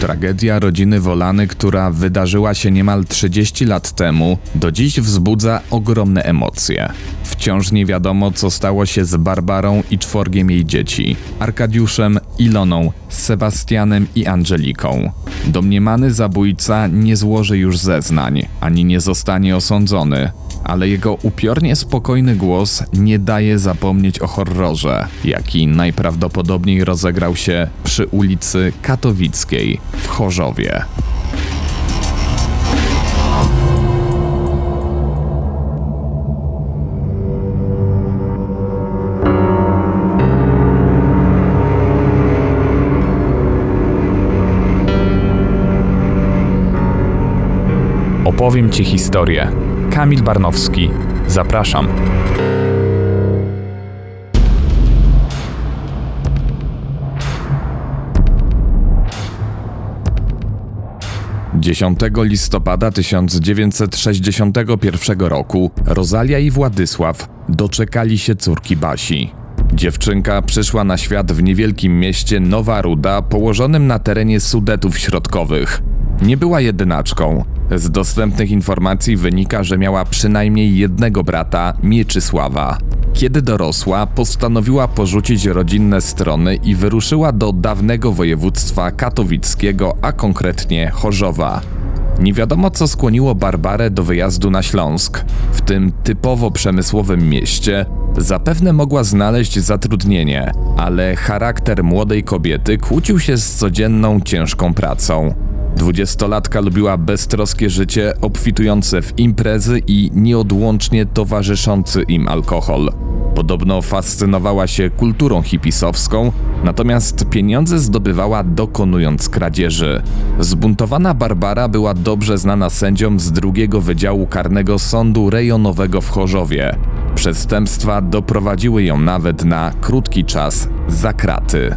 Tragedia rodziny Wolany, która wydarzyła się niemal 30 lat temu, do dziś wzbudza ogromne emocje. Wciąż nie wiadomo, co stało się z Barbarą i czworgiem jej dzieci Arkadiuszem, Iloną, Sebastianem i Angeliką. Domniemany zabójca nie złoży już zeznań, ani nie zostanie osądzony, ale jego upiornie spokojny głos nie daje zapomnieć o horrorze, jaki najprawdopodobniej rozegrał się przy ulicy Katowickiej w Chorzowie. Opowiem Ci historię. Kamil Barnowski. Zapraszam. 10 listopada 1961 roku Rosalia i Władysław doczekali się córki Basi. Dziewczynka przyszła na świat w niewielkim mieście Nowa Ruda, położonym na terenie Sudetów Środkowych. Nie była jedynaczką. Z dostępnych informacji wynika, że miała przynajmniej jednego brata, Mieczysława. Kiedy dorosła, postanowiła porzucić rodzinne strony i wyruszyła do dawnego województwa katowickiego, a konkretnie Chorzowa. Nie wiadomo, co skłoniło Barbarę do wyjazdu na Śląsk. W tym typowo przemysłowym mieście zapewne mogła znaleźć zatrudnienie, ale charakter młodej kobiety kłócił się z codzienną ciężką pracą. Dwudziestolatka lubiła beztroskie życie, obfitujące w imprezy i nieodłącznie towarzyszący im alkohol. Podobno fascynowała się kulturą hipisowską, natomiast pieniądze zdobywała dokonując kradzieży. Zbuntowana Barbara była dobrze znana sędziom z drugiego Wydziału Karnego Sądu Rejonowego w Chorzowie. Przestępstwa doprowadziły ją nawet na krótki czas za kraty.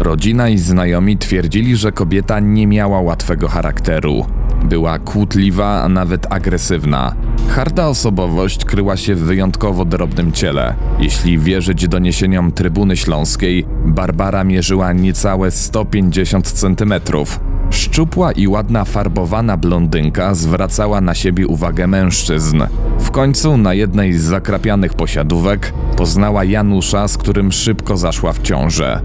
Rodzina i znajomi twierdzili, że kobieta nie miała łatwego charakteru. Była kłótliwa, a nawet agresywna. Harda osobowość kryła się w wyjątkowo drobnym ciele. Jeśli wierzyć doniesieniom Trybuny Śląskiej, Barbara mierzyła niecałe 150 centymetrów. Szczupła i ładna farbowana blondynka zwracała na siebie uwagę mężczyzn. W końcu na jednej z zakrapianych posiadówek poznała Janusza, z którym szybko zaszła w ciążę.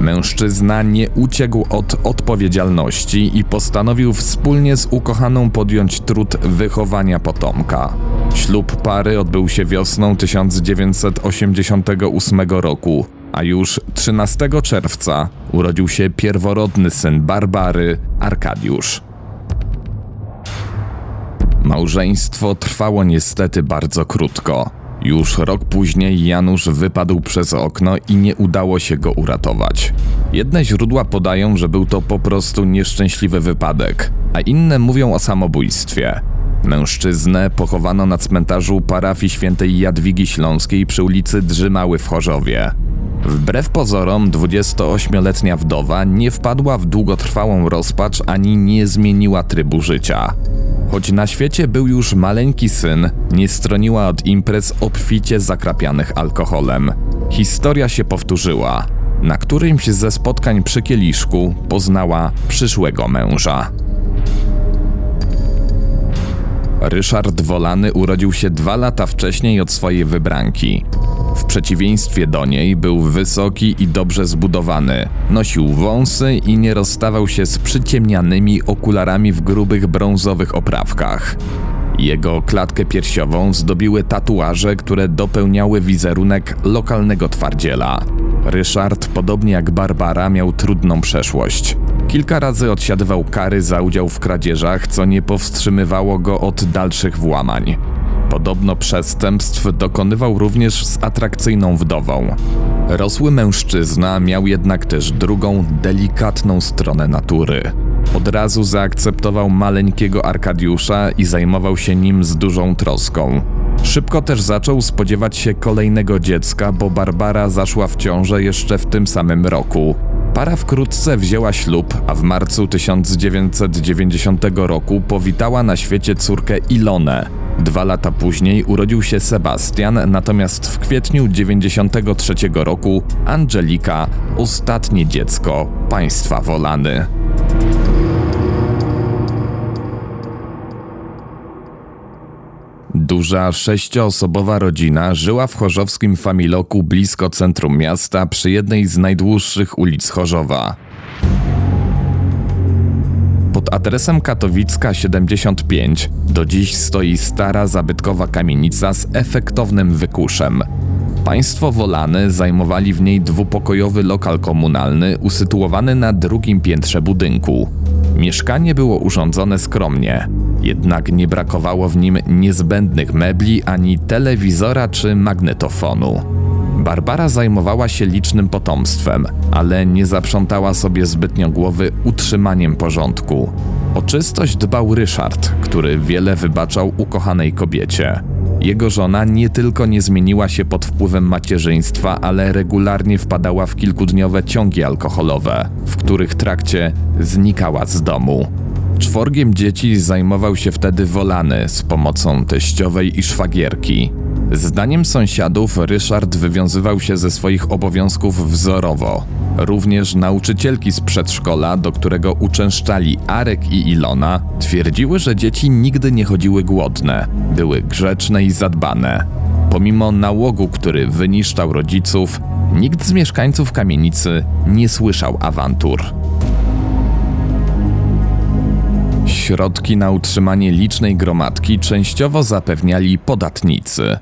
Mężczyzna nie uciekł od odpowiedzialności i postanowił wspólnie z ukochaną podjąć trud wychowania potomka. Ślub pary odbył się wiosną 1988 roku a już 13 czerwca urodził się pierworodny syn Barbary, Arkadiusz. Małżeństwo trwało niestety bardzo krótko. Już rok później Janusz wypadł przez okno i nie udało się go uratować. Jedne źródła podają, że był to po prostu nieszczęśliwy wypadek, a inne mówią o samobójstwie. Mężczyznę pochowano na cmentarzu parafii świętej Jadwigi Śląskiej przy ulicy Drzymały w Chorzowie. Wbrew pozorom, 28-letnia wdowa nie wpadła w długotrwałą rozpacz ani nie zmieniła trybu życia. Choć na świecie był już maleńki syn, nie stroniła od imprez obficie zakrapianych alkoholem. Historia się powtórzyła. Na którymś ze spotkań przy kieliszku poznała przyszłego męża. Ryszard Wolany urodził się dwa lata wcześniej od swojej wybranki. W przeciwieństwie do niej był wysoki i dobrze zbudowany. Nosił wąsy i nie rozstawał się z przyciemnianymi okularami w grubych brązowych oprawkach. Jego klatkę piersiową zdobiły tatuaże, które dopełniały wizerunek lokalnego twardziela. Ryszard, podobnie jak Barbara, miał trudną przeszłość. Kilka razy odsiadywał kary za udział w kradzieżach, co nie powstrzymywało go od dalszych włamań. Podobno przestępstw dokonywał również z atrakcyjną wdową. Rosły mężczyzna miał jednak też drugą, delikatną stronę natury. Od razu zaakceptował maleńkiego Arkadiusza i zajmował się nim z dużą troską. Szybko też zaczął spodziewać się kolejnego dziecka, bo Barbara zaszła w ciążę jeszcze w tym samym roku. Para wkrótce wzięła ślub, a w marcu 1990 roku powitała na świecie córkę Ilonę. Dwa lata później urodził się Sebastian, natomiast w kwietniu 1993 roku Angelika, ostatnie dziecko państwa Wolany. Duża sześcioosobowa rodzina żyła w chorzowskim Familoku blisko centrum miasta przy jednej z najdłuższych ulic Chorzowa. Pod adresem Katowicka 75 do dziś stoi stara zabytkowa kamienica z efektownym wykuszem. Państwo Wolany zajmowali w niej dwupokojowy lokal komunalny usytuowany na drugim piętrze budynku. Mieszkanie było urządzone skromnie, jednak nie brakowało w nim niezbędnych mebli ani telewizora czy magnetofonu. Barbara zajmowała się licznym potomstwem, ale nie zaprzątała sobie zbytnio głowy utrzymaniem porządku. O czystość dbał Ryszard, który wiele wybaczał ukochanej kobiecie. Jego żona nie tylko nie zmieniła się pod wpływem macierzyństwa, ale regularnie wpadała w kilkudniowe ciągi alkoholowe, w których trakcie znikała z domu. Czworgiem dzieci zajmował się wtedy Wolany z pomocą teściowej i szwagierki. Zdaniem sąsiadów Ryszard wywiązywał się ze swoich obowiązków wzorowo. Również nauczycielki z przedszkola, do którego uczęszczali Arek i Ilona, twierdziły, że dzieci nigdy nie chodziły głodne, były grzeczne i zadbane. Pomimo nałogu, który wyniszczał rodziców, nikt z mieszkańców kamienicy nie słyszał awantur. Środki na utrzymanie licznej gromadki częściowo zapewniali podatnicy.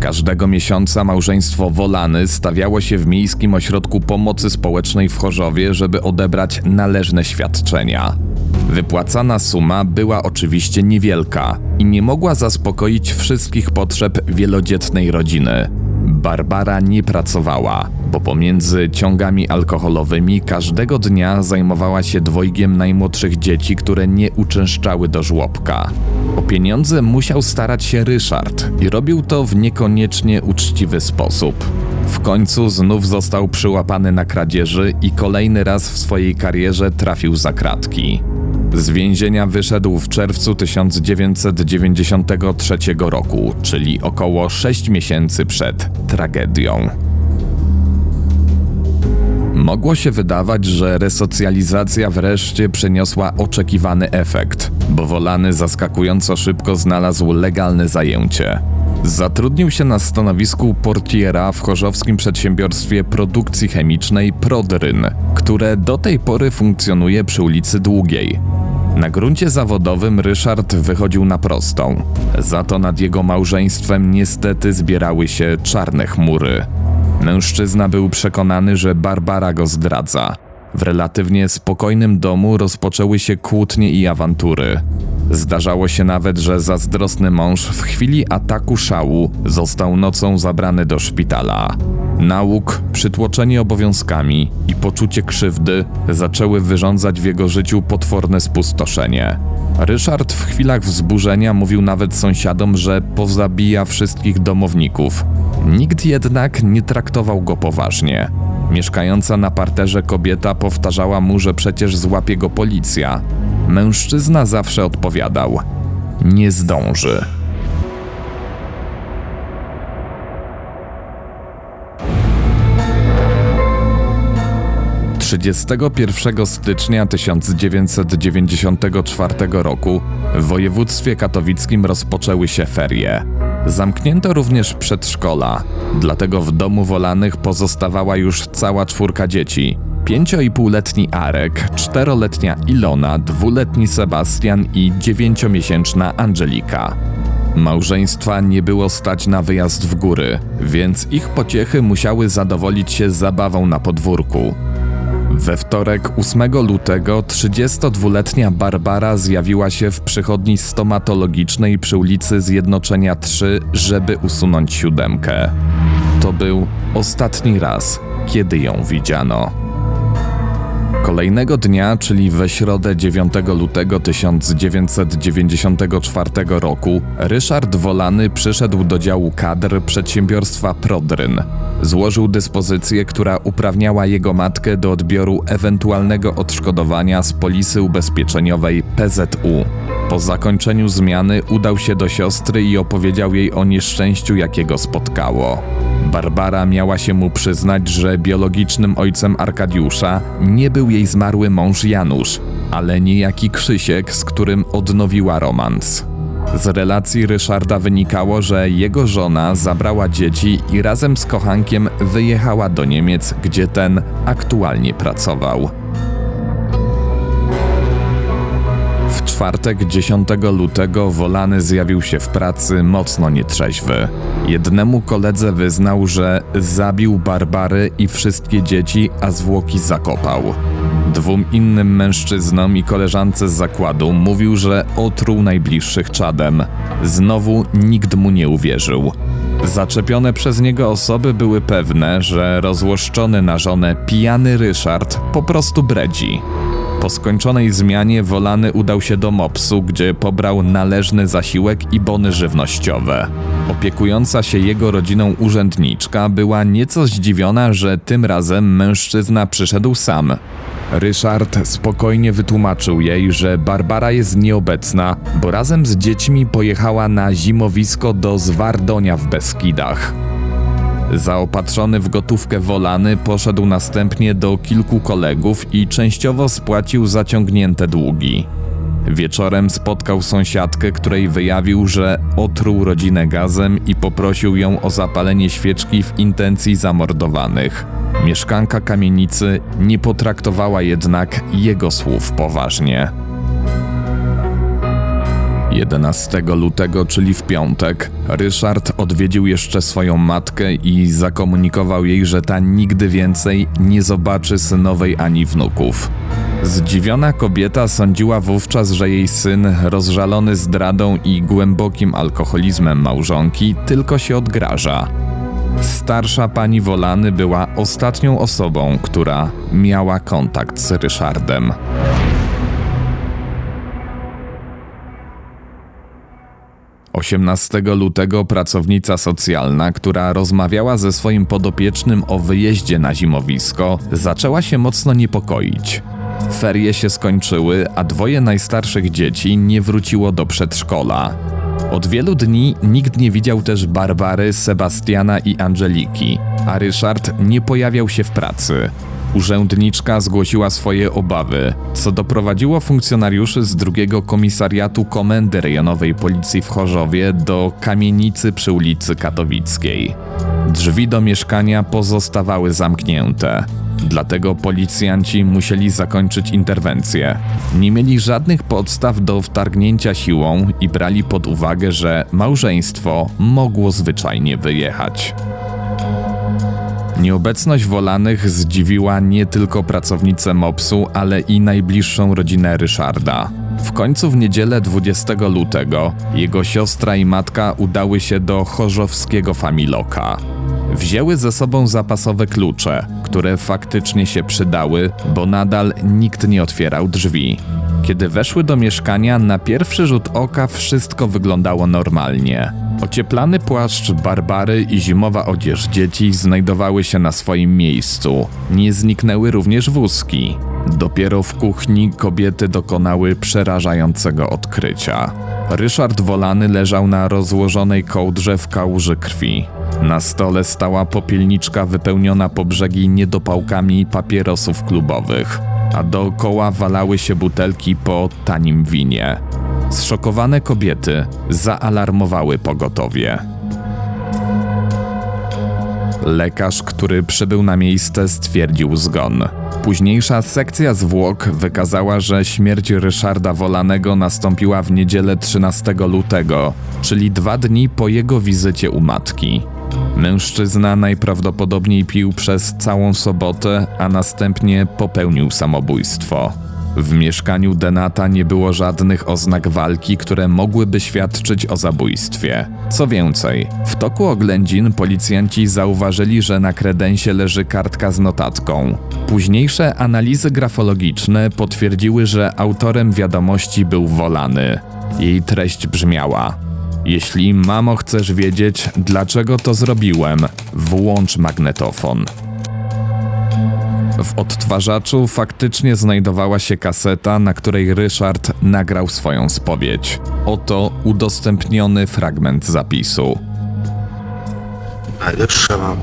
Każdego miesiąca małżeństwo Wolany stawiało się w Miejskim Ośrodku Pomocy Społecznej w Chorzowie, żeby odebrać należne świadczenia. Wypłacana suma była oczywiście niewielka i nie mogła zaspokoić wszystkich potrzeb wielodzietnej rodziny. Barbara nie pracowała, bo pomiędzy ciągami alkoholowymi każdego dnia zajmowała się dwojgiem najmłodszych dzieci, które nie uczęszczały do żłobka. O pieniądze musiał starać się Ryszard i robił to w niekoniecznie uczciwy sposób. W końcu znów został przyłapany na kradzieży i kolejny raz w swojej karierze trafił za kratki. Z więzienia wyszedł w czerwcu 1993 roku, czyli około 6 miesięcy przed tragedią. Mogło się wydawać, że resocjalizacja wreszcie przyniosła oczekiwany efekt, bo Wolany zaskakująco szybko znalazł legalne zajęcie. Zatrudnił się na stanowisku portiera w chorzowskim przedsiębiorstwie produkcji chemicznej Prodryn, które do tej pory funkcjonuje przy ulicy Długiej. Na gruncie zawodowym Ryszard wychodził na prostą, za to nad jego małżeństwem niestety zbierały się czarne chmury. Mężczyzna był przekonany, że Barbara go zdradza. W relatywnie spokojnym domu rozpoczęły się kłótnie i awantury. Zdarzało się nawet, że zazdrosny mąż w chwili ataku szału został nocą zabrany do szpitala. Nauk, przytłoczenie obowiązkami i poczucie krzywdy zaczęły wyrządzać w jego życiu potworne spustoszenie. Ryszard w chwilach wzburzenia mówił nawet sąsiadom, że pozabija wszystkich domowników. Nikt jednak nie traktował go poważnie. Mieszkająca na parterze kobieta powtarzała mu, że przecież złapie go policja. Mężczyzna zawsze odpowiadał: Nie zdąży. 31 stycznia 1994 roku w województwie katowickim rozpoczęły się ferie. Zamknięto również przedszkola, dlatego w domu Wolanych pozostawała już cała czwórka dzieci. Pięcio i półletni Arek, czteroletnia Ilona, dwuletni Sebastian i dziewięciomiesięczna Angelika. Małżeństwa nie było stać na wyjazd w góry, więc ich pociechy musiały zadowolić się zabawą na podwórku. We wtorek 8 lutego 32-letnia Barbara zjawiła się w przychodni stomatologicznej przy ulicy Zjednoczenia 3, żeby usunąć siódemkę. To był ostatni raz, kiedy ją widziano. Kolejnego dnia, czyli we środę 9 lutego 1994 roku, Ryszard Wolany przyszedł do działu kadr przedsiębiorstwa Prodryn. Złożył dyspozycję, która uprawniała jego matkę do odbioru ewentualnego odszkodowania z polisy ubezpieczeniowej PZU. Po zakończeniu zmiany udał się do siostry i opowiedział jej o nieszczęściu, jakiego spotkało. Barbara miała się mu przyznać, że biologicznym ojcem Arkadiusza nie był jej zmarły mąż Janusz, ale niejaki Krzysiek, z którym odnowiła romans. Z relacji Ryszarda wynikało, że jego żona zabrała dzieci i razem z kochankiem wyjechała do Niemiec, gdzie ten aktualnie pracował. Czwartek 10 lutego Wolany zjawił się w pracy mocno nietrzeźwy. Jednemu koledze wyznał, że zabił Barbary i wszystkie dzieci, a zwłoki zakopał. Dwóm innym mężczyznom i koleżance z zakładu mówił, że otruł najbliższych czadem. Znowu nikt mu nie uwierzył. Zaczepione przez niego osoby były pewne, że rozłoszczony na żonę pijany Ryszard po prostu bredzi. Po skończonej zmianie Wolany udał się do Mopsu, gdzie pobrał należny zasiłek i bony żywnościowe. Opiekująca się jego rodziną urzędniczka była nieco zdziwiona, że tym razem mężczyzna przyszedł sam. Ryszard spokojnie wytłumaczył jej, że Barbara jest nieobecna, bo razem z dziećmi pojechała na zimowisko do Zwardonia w Beskidach. Zaopatrzony w gotówkę Wolany poszedł następnie do kilku kolegów i częściowo spłacił zaciągnięte długi. Wieczorem spotkał sąsiadkę, której wyjawił, że otruł rodzinę gazem i poprosił ją o zapalenie świeczki w intencji zamordowanych. Mieszkanka kamienicy nie potraktowała jednak jego słów poważnie. 11 lutego, czyli w piątek, Ryszard odwiedził jeszcze swoją matkę i zakomunikował jej, że ta nigdy więcej nie zobaczy synowej ani wnuków. Zdziwiona kobieta sądziła wówczas, że jej syn, rozżalony zdradą i głębokim alkoholizmem małżonki, tylko się odgraża. Starsza pani Wolany była ostatnią osobą, która miała kontakt z Ryszardem. 18 lutego pracownica socjalna, która rozmawiała ze swoim podopiecznym o wyjeździe na zimowisko, zaczęła się mocno niepokoić. Ferie się skończyły, a dwoje najstarszych dzieci nie wróciło do przedszkola. Od wielu dni nikt nie widział też Barbary, Sebastiana i Angeliki, a Ryszard nie pojawiał się w pracy. Urzędniczka zgłosiła swoje obawy, co doprowadziło funkcjonariuszy z drugiego komisariatu Komendy Rejonowej Policji w Chorzowie do kamienicy przy ulicy Katowickiej. Drzwi do mieszkania pozostawały zamknięte. Dlatego policjanci musieli zakończyć interwencję. Nie mieli żadnych podstaw do wtargnięcia siłą i brali pod uwagę, że małżeństwo mogło zwyczajnie wyjechać. Nieobecność Wolanych zdziwiła nie tylko pracownicę MOPS-u, ale i najbliższą rodzinę Ryszarda. W końcu w niedzielę 20 lutego jego siostra i matka udały się do chorzowskiego Familoka. Wzięły ze sobą zapasowe klucze, które faktycznie się przydały, bo nadal nikt nie otwierał drzwi. Kiedy weszły do mieszkania, na pierwszy rzut oka wszystko wyglądało normalnie. Ocieplany płaszcz Barbary i zimowa odzież dzieci znajdowały się na swoim miejscu. Nie zniknęły również wózki. Dopiero w kuchni kobiety dokonały przerażającego odkrycia. Ryszard Wolany leżał na rozłożonej kołdrze w kałuży krwi. Na stole stała popielniczka wypełniona po brzegi niedopałkami papierosów klubowych, a dookoła walały się butelki po tanim winie. Zszokowane kobiety zaalarmowały pogotowie. Lekarz, który przybył na miejsce, stwierdził zgon. Późniejsza sekcja zwłok wykazała, że śmierć Ryszarda Wolanego nastąpiła w niedzielę 13 lutego, czyli dwa dni po jego wizycie u matki. Mężczyzna najprawdopodobniej pił przez całą sobotę, a następnie popełnił samobójstwo. W mieszkaniu Denata nie było żadnych oznak walki, które mogłyby świadczyć o zabójstwie. Co więcej, w toku oględzin policjanci zauważyli, że na kredensie leży kartka z notatką. Późniejsze analizy grafologiczne potwierdziły, że autorem wiadomości był Wolany. Jej treść brzmiała: Jeśli mamo chcesz wiedzieć, dlaczego to zrobiłem, włącz magnetofon. W odtwarzaczu faktycznie znajdowała się kaseta, na której Ryszard nagrał swoją spowiedź. Oto udostępniony fragment zapisu. Najlepsza mam,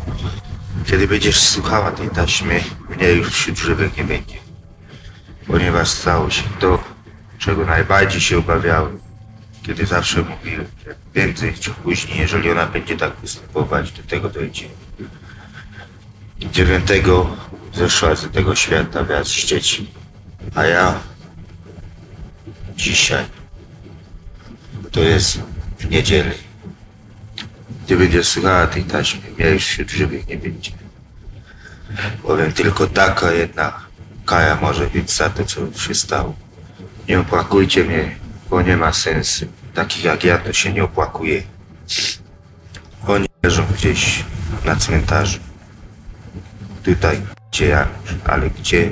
kiedy będziesz słuchała tej taśmy, mnie już wśród żywych nie będzie. Ponieważ stało się to, czego najbardziej się obawiałem. Kiedy zawsze mówiłem, że prędzej czy później, jeżeli ona będzie tak występować, do tego dojdzie. Dziewiątego zeszła z tego świata wraz z dzieci. A ja dzisiaj to jest w niedzielę. Gdy będzie słuchała tej taśmy, mnie już wśród żywych nie będzie. Powiem tylko taka jedna kara może być za to, co się stało. Nie opłakujcie mnie, bo nie ma sensu. Takich jak ja to się nie opłakuje. Oni leżą gdzieś na cmentarzu. Tutaj, gdzie ja, ale gdzie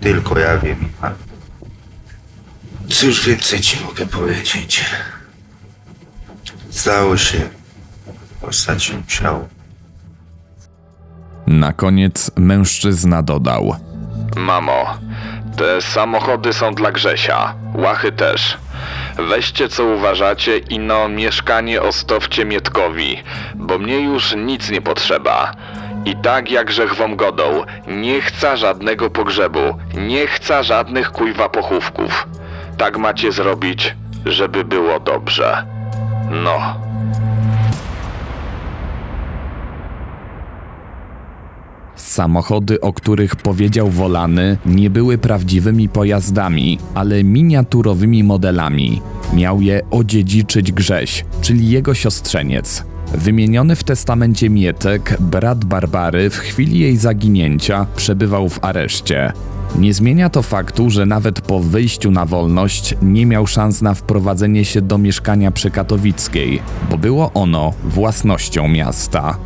tylko ja wiem. Cóż więcej ci mogę powiedzieć? Stało się ostatnią musiało. Na koniec mężczyzna dodał: Mamo, te samochody są dla Grzesia, łachy też. Weźcie co uważacie i no mieszkanie ostowcie Mietkowi, bo mnie już nic nie potrzeba. I tak jak grzech wam godą, nie chcę żadnego pogrzebu, nie chcę żadnych kujwa pochówków. Tak macie zrobić, żeby było dobrze. No. Samochody, o których powiedział Wolany, nie były prawdziwymi pojazdami, ale miniaturowymi modelami. Miał je odziedziczyć Grześ, czyli jego siostrzeniec. Wymieniony w testamencie Mietek, brat Barbary, w chwili jej zaginięcia przebywał w areszcie. Nie zmienia to faktu, że nawet po wyjściu na wolność nie miał szans na wprowadzenie się do mieszkania przy Katowickiej, bo było ono własnością miasta.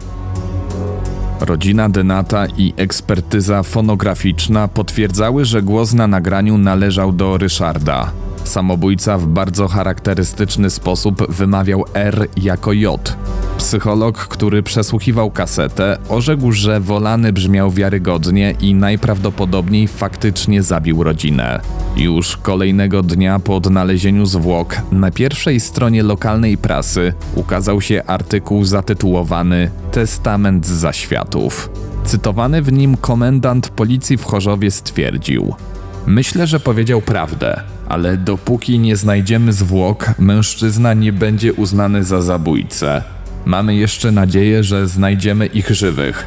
Rodzina Denata i ekspertyza fonograficzna potwierdzały, że głos na nagraniu należał do Ryszarda. Samobójca w bardzo charakterystyczny sposób wymawiał R jako J. Psycholog, który przesłuchiwał kasetę, orzekł, że wolany brzmiał wiarygodnie i najprawdopodobniej faktycznie zabił rodzinę. Już kolejnego dnia po odnalezieniu zwłok na pierwszej stronie lokalnej prasy ukazał się artykuł zatytułowany Testament zaświatów. Cytowany w nim komendant policji w Chorzowie stwierdził: Myślę, że powiedział prawdę, ale dopóki nie znajdziemy zwłok, mężczyzna nie będzie uznany za zabójcę. Mamy jeszcze nadzieję, że znajdziemy ich żywych.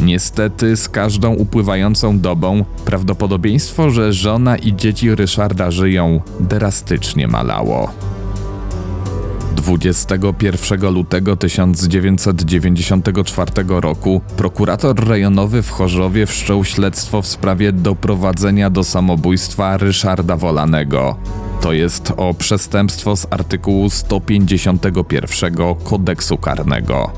Niestety, z każdą upływającą dobą prawdopodobieństwo, że żona i dzieci Ryszarda żyją, drastycznie malało. 21 lutego 1994 roku prokurator rejonowy w Chorzowie wszczął śledztwo w sprawie doprowadzenia do samobójstwa Ryszarda Wolanego. To jest o przestępstwo z artykułu 151 kodeksu karnego.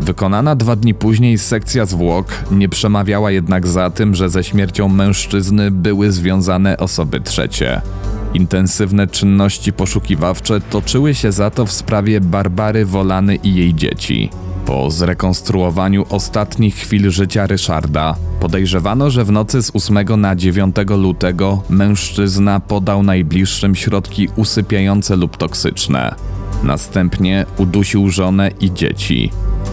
Wykonana dwa dni później sekcja zwłok nie przemawiała jednak za tym, że ze śmiercią mężczyzny były związane osoby trzecie. Intensywne czynności poszukiwawcze toczyły się za to w sprawie Barbary Wolany i jej dzieci. Po zrekonstruowaniu ostatnich chwil życia Ryszarda podejrzewano, że w nocy z 8 na 9 lutego mężczyzna podał najbliższym środki usypiające lub toksyczne. Następnie udusił żonę i dzieci.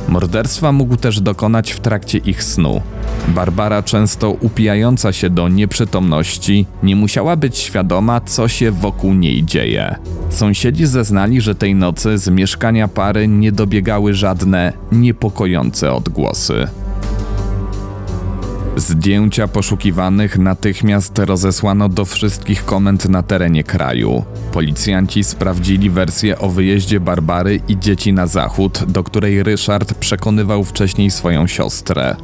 Morderstwa mógł też dokonać w trakcie ich snu. Barbara, często upijająca się do nieprzytomności, nie musiała być świadoma, co się wokół niej dzieje. Sąsiedzi zeznali, że tej nocy z mieszkania pary nie dobiegały żadne niepokojące odgłosy. Zdjęcia poszukiwanych natychmiast rozesłano do wszystkich komend na terenie kraju. Policjanci sprawdzili wersję o wyjeździe Barbary i dzieci na zachód, do której Ryszard przekonywał wcześniej swoją siostrę.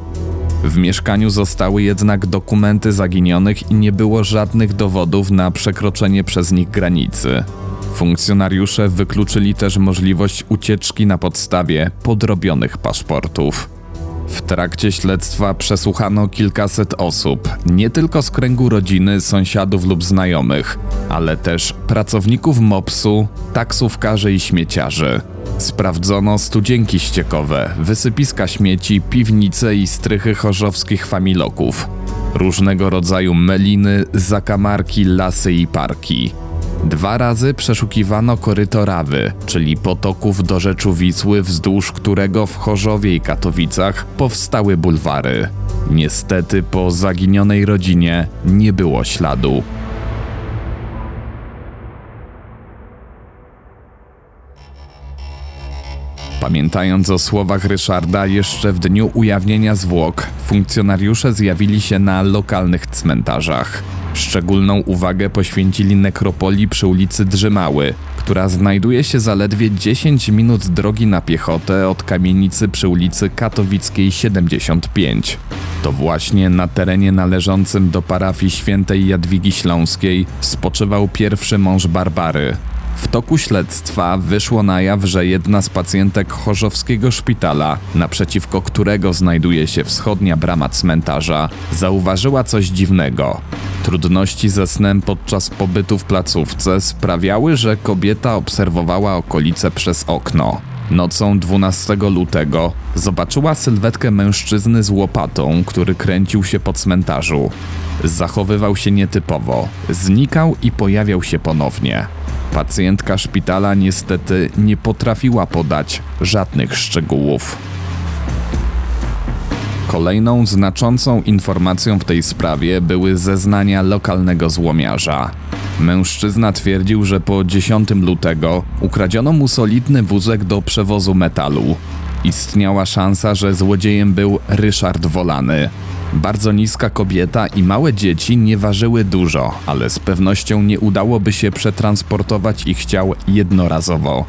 W mieszkaniu zostały jednak dokumenty zaginionych i nie było żadnych dowodów na przekroczenie przez nich granicy. Funkcjonariusze wykluczyli też możliwość ucieczki na podstawie podrobionych paszportów. W trakcie śledztwa przesłuchano kilkaset osób, nie tylko z kręgu rodziny, sąsiadów lub znajomych, ale też pracowników MOPS-u, taksówkarzy i śmieciarzy. Sprawdzono studzienki ściekowe, wysypiska śmieci, piwnice i strychy chorzowskich familoków, różnego rodzaju meliny, zakamarki, lasy i parki. Dwa razy przeszukiwano koryto Rawy, czyli potoków do rzeczu Wisły, wzdłuż którego w Chorzowie i Katowicach powstały bulwary. Niestety po zaginionej rodzinie nie było śladu. Pamiętając o słowach Ryszarda, jeszcze w dniu ujawnienia zwłok, funkcjonariusze zjawili się na lokalnych cmentarzach. Szczególną uwagę poświęcili nekropolii przy ulicy Drzymały, która znajduje się zaledwie 10 minut drogi na piechotę od kamienicy przy ulicy Katowickiej 75. To właśnie na terenie należącym do parafii świętej Jadwigi Śląskiej spoczywał pierwszy mąż Barbary, w toku śledztwa wyszło na jaw, że jedna z pacjentek chorzowskiego szpitala, naprzeciwko którego znajduje się wschodnia brama cmentarza, zauważyła coś dziwnego. Trudności ze snem podczas pobytu w placówce sprawiały, że kobieta obserwowała okolice przez okno. Nocą 12 lutego zobaczyła sylwetkę mężczyzny z łopatą, który kręcił się po cmentarzu. Zachowywał się nietypowo, znikał i pojawiał się ponownie. Pacjentka szpitala niestety nie potrafiła podać żadnych szczegółów. Kolejną znaczącą informacją w tej sprawie były zeznania lokalnego złomiarza. Mężczyzna twierdził, że po 10 lutego ukradziono mu solidny wózek do przewozu metalu. Istniała szansa, że złodziejem był Ryszard Wolany, bardzo niska kobieta i małe dzieci nie ważyły dużo, ale z pewnością nie udałoby się przetransportować ich ciał jednorazowo.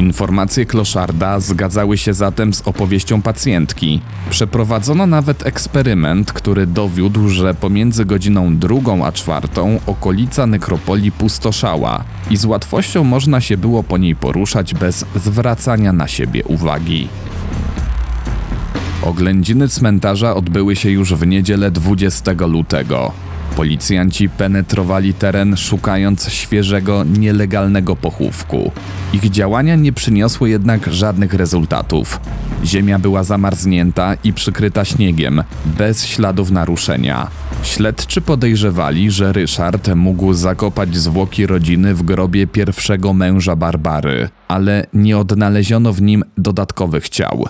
Informacje kloszarda zgadzały się zatem z opowieścią pacjentki. Przeprowadzono nawet eksperyment, który dowiódł, że pomiędzy godziną drugą a czwartą okolica nekropolii pustoszała i z łatwością można się było po niej poruszać bez zwracania na siebie uwagi. Oględziny cmentarza odbyły się już w niedzielę 20 lutego. Policjanci penetrowali teren szukając świeżego, nielegalnego pochówku. Ich działania nie przyniosły jednak żadnych rezultatów. Ziemia była zamarznięta i przykryta śniegiem, bez śladów naruszenia. Śledczy podejrzewali, że Ryszard mógł zakopać zwłoki rodziny w grobie pierwszego męża Barbary, ale nie odnaleziono w nim dodatkowych ciał.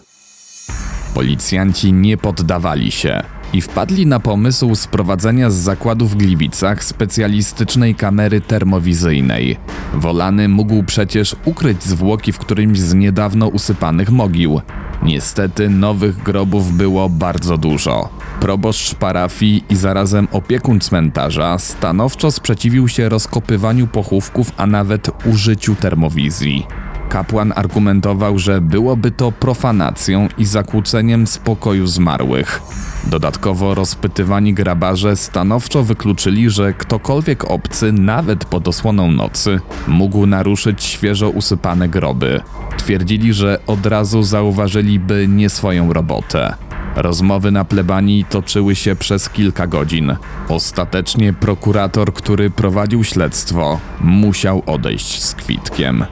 Policjanci nie poddawali się i wpadli na pomysł sprowadzenia z zakładu w Gliwicach specjalistycznej kamery termowizyjnej. Wolany mógł przecież ukryć zwłoki w którymś z niedawno usypanych mogił. Niestety nowych grobów było bardzo dużo. Proboszcz parafii i zarazem opiekun cmentarza stanowczo sprzeciwił się rozkopywaniu pochówków, a nawet użyciu termowizji. Kapłan argumentował, że byłoby to profanacją i zakłóceniem spokoju zmarłych. Dodatkowo rozpytywani grabarze stanowczo wykluczyli, że ktokolwiek obcy, nawet pod osłoną nocy, mógł naruszyć świeżo usypane groby. Twierdzili, że od razu zauważyliby nie swoją robotę. Rozmowy na plebanii toczyły się przez kilka godzin. Ostatecznie prokurator, który prowadził śledztwo, musiał odejść z kwitkiem.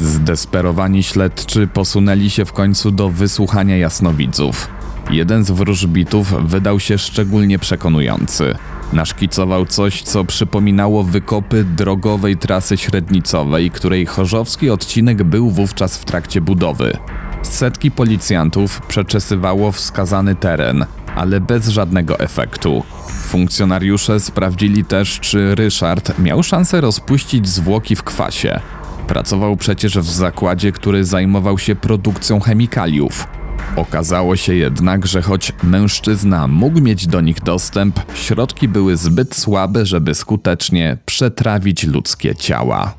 Zdesperowani śledczy posunęli się w końcu do wysłuchania jasnowidzów. Jeden z wróżbitów wydał się szczególnie przekonujący. Naszkicował coś, co przypominało wykopy drogowej trasy średnicowej, której chorzowski odcinek był wówczas w trakcie budowy. Setki policjantów przeczesywało wskazany teren, ale bez żadnego efektu. Funkcjonariusze sprawdzili też, czy Ryszard miał szansę rozpuścić zwłoki w kwasie. Pracował przecież w zakładzie, który zajmował się produkcją chemikaliów. Okazało się jednak, że choć mężczyzna mógł mieć do nich dostęp, środki były zbyt słabe, żeby skutecznie przetrawić ludzkie ciała.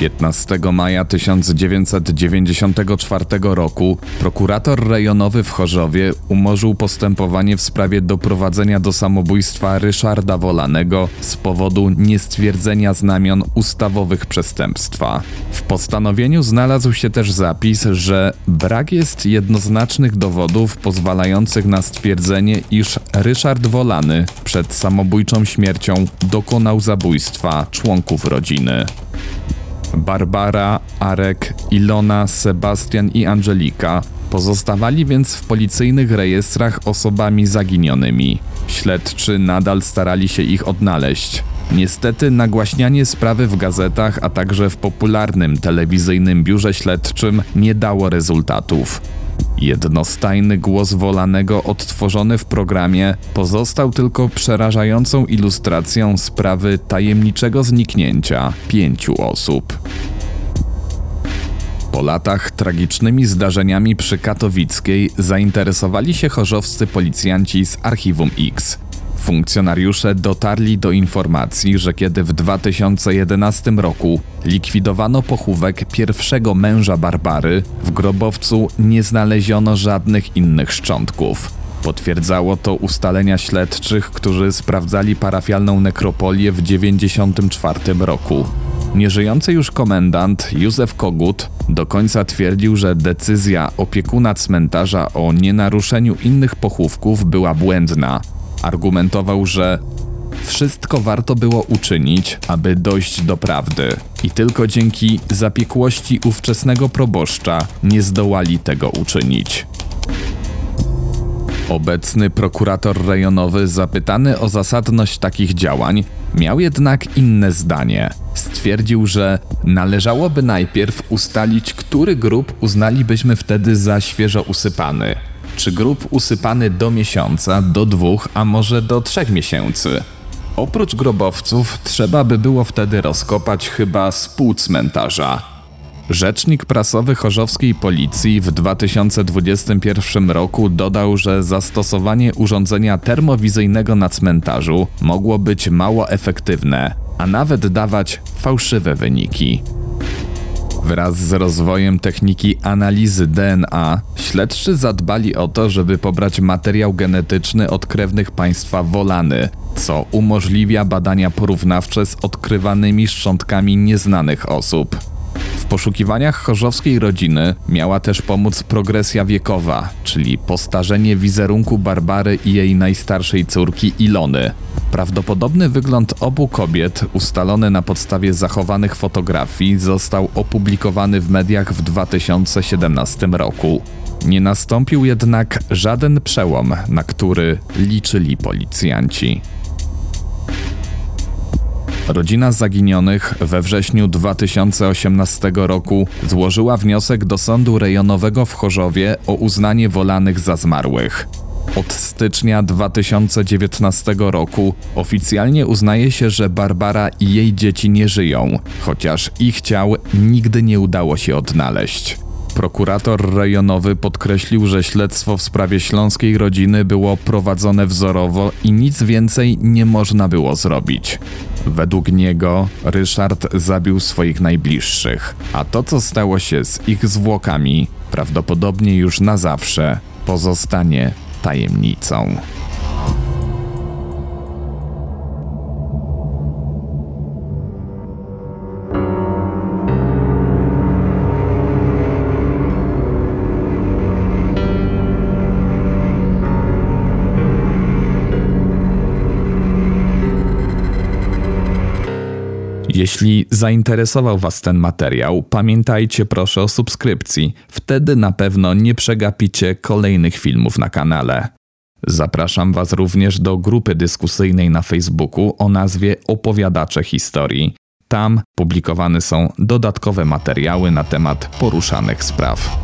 15 maja 1994 roku prokurator rejonowy w Chorzowie umorzył postępowanie w sprawie doprowadzenia do samobójstwa Ryszarda Wolanego z powodu niestwierdzenia znamion ustawowych przestępstwa. W postanowieniu znalazł się też zapis, że brak jest jednoznacznych dowodów pozwalających na stwierdzenie, iż Ryszard Wolany przed samobójczą śmiercią dokonał zabójstwa członków rodziny. Barbara, Arek, Ilona, Sebastian i Angelika pozostawali więc w policyjnych rejestrach osobami zaginionymi. Śledczy nadal starali się ich odnaleźć. Niestety nagłaśnianie sprawy w gazetach, a także w popularnym telewizyjnym biurze śledczym nie dało rezultatów. Jednostajny głos Wolanego odtworzony w programie pozostał tylko przerażającą ilustracją sprawy tajemniczego zniknięcia pięciu osób. Po latach tragicznymi zdarzeniami przy Katowickiej zainteresowali się chorzowscy policjanci z Archiwum X. Funkcjonariusze dotarli do informacji, że kiedy w 2011 roku likwidowano pochówek pierwszego męża Barbary, w grobowcu nie znaleziono żadnych innych szczątków. Potwierdzało to ustalenia śledczych, którzy sprawdzali parafialną nekropolię w 1994 roku. Nieżyjący już komendant Józef Kogut do końca twierdził, że decyzja opiekuna cmentarza o nienaruszeniu innych pochówków była błędna. Argumentował, że wszystko warto było uczynić, aby dojść do prawdy, i tylko dzięki zapiekłości ówczesnego proboszcza nie zdołali tego uczynić. Obecny prokurator rejonowy, zapytany o zasadność takich działań, miał jednak inne zdanie. Stwierdził, że należałoby najpierw ustalić, który grób uznalibyśmy wtedy za świeżo usypany. Czy grób usypany do miesiąca, do dwóch, a może do trzech miesięcy. Oprócz grobowców trzeba by było wtedy rozkopać chyba z pół cmentarza. Rzecznik prasowy chorzowskiej policji w 2021 roku dodał, że zastosowanie urządzenia termowizyjnego na cmentarzu mogło być mało efektywne, a nawet dawać fałszywe wyniki. Wraz z rozwojem techniki analizy DNA, śledczy zadbali o to, żeby pobrać materiał genetyczny od krewnych państwa Wolany, co umożliwia badania porównawcze z odkrywanymi szczątkami nieznanych osób. W poszukiwaniach chorzowskiej rodziny miała też pomóc progresja wiekowa, czyli postarzenie wizerunku Barbary i jej najstarszej córki Ilony. Prawdopodobny wygląd obu kobiet, ustalony na podstawie zachowanych fotografii, został opublikowany w mediach w 2017 roku. Nie nastąpił jednak żaden przełom, na który liczyli policjanci. Rodzina zaginionych we wrześniu 2018 roku złożyła wniosek do sądu rejonowego w Chorzowie o uznanie wolanych za zmarłych. Od stycznia 2019 roku oficjalnie uznaje się, że Barbara i jej dzieci nie żyją, chociaż ich ciał nigdy nie udało się odnaleźć. Prokurator rejonowy podkreślił, że śledztwo w sprawie śląskiej rodziny było prowadzone wzorowo i nic więcej nie można było zrobić. Według niego Ryszard zabił swoich najbliższych, a to, co stało się z ich zwłokami, prawdopodobnie już na zawsze pozostanie tajemnicą. Jeśli zainteresował Was ten materiał, pamiętajcie proszę o subskrypcji. Wtedy na pewno nie przegapicie kolejnych filmów na kanale. Zapraszam Was również do grupy dyskusyjnej na Facebooku o nazwie Opowiadacze Historii. Tam publikowane są dodatkowe materiały na temat poruszanych spraw.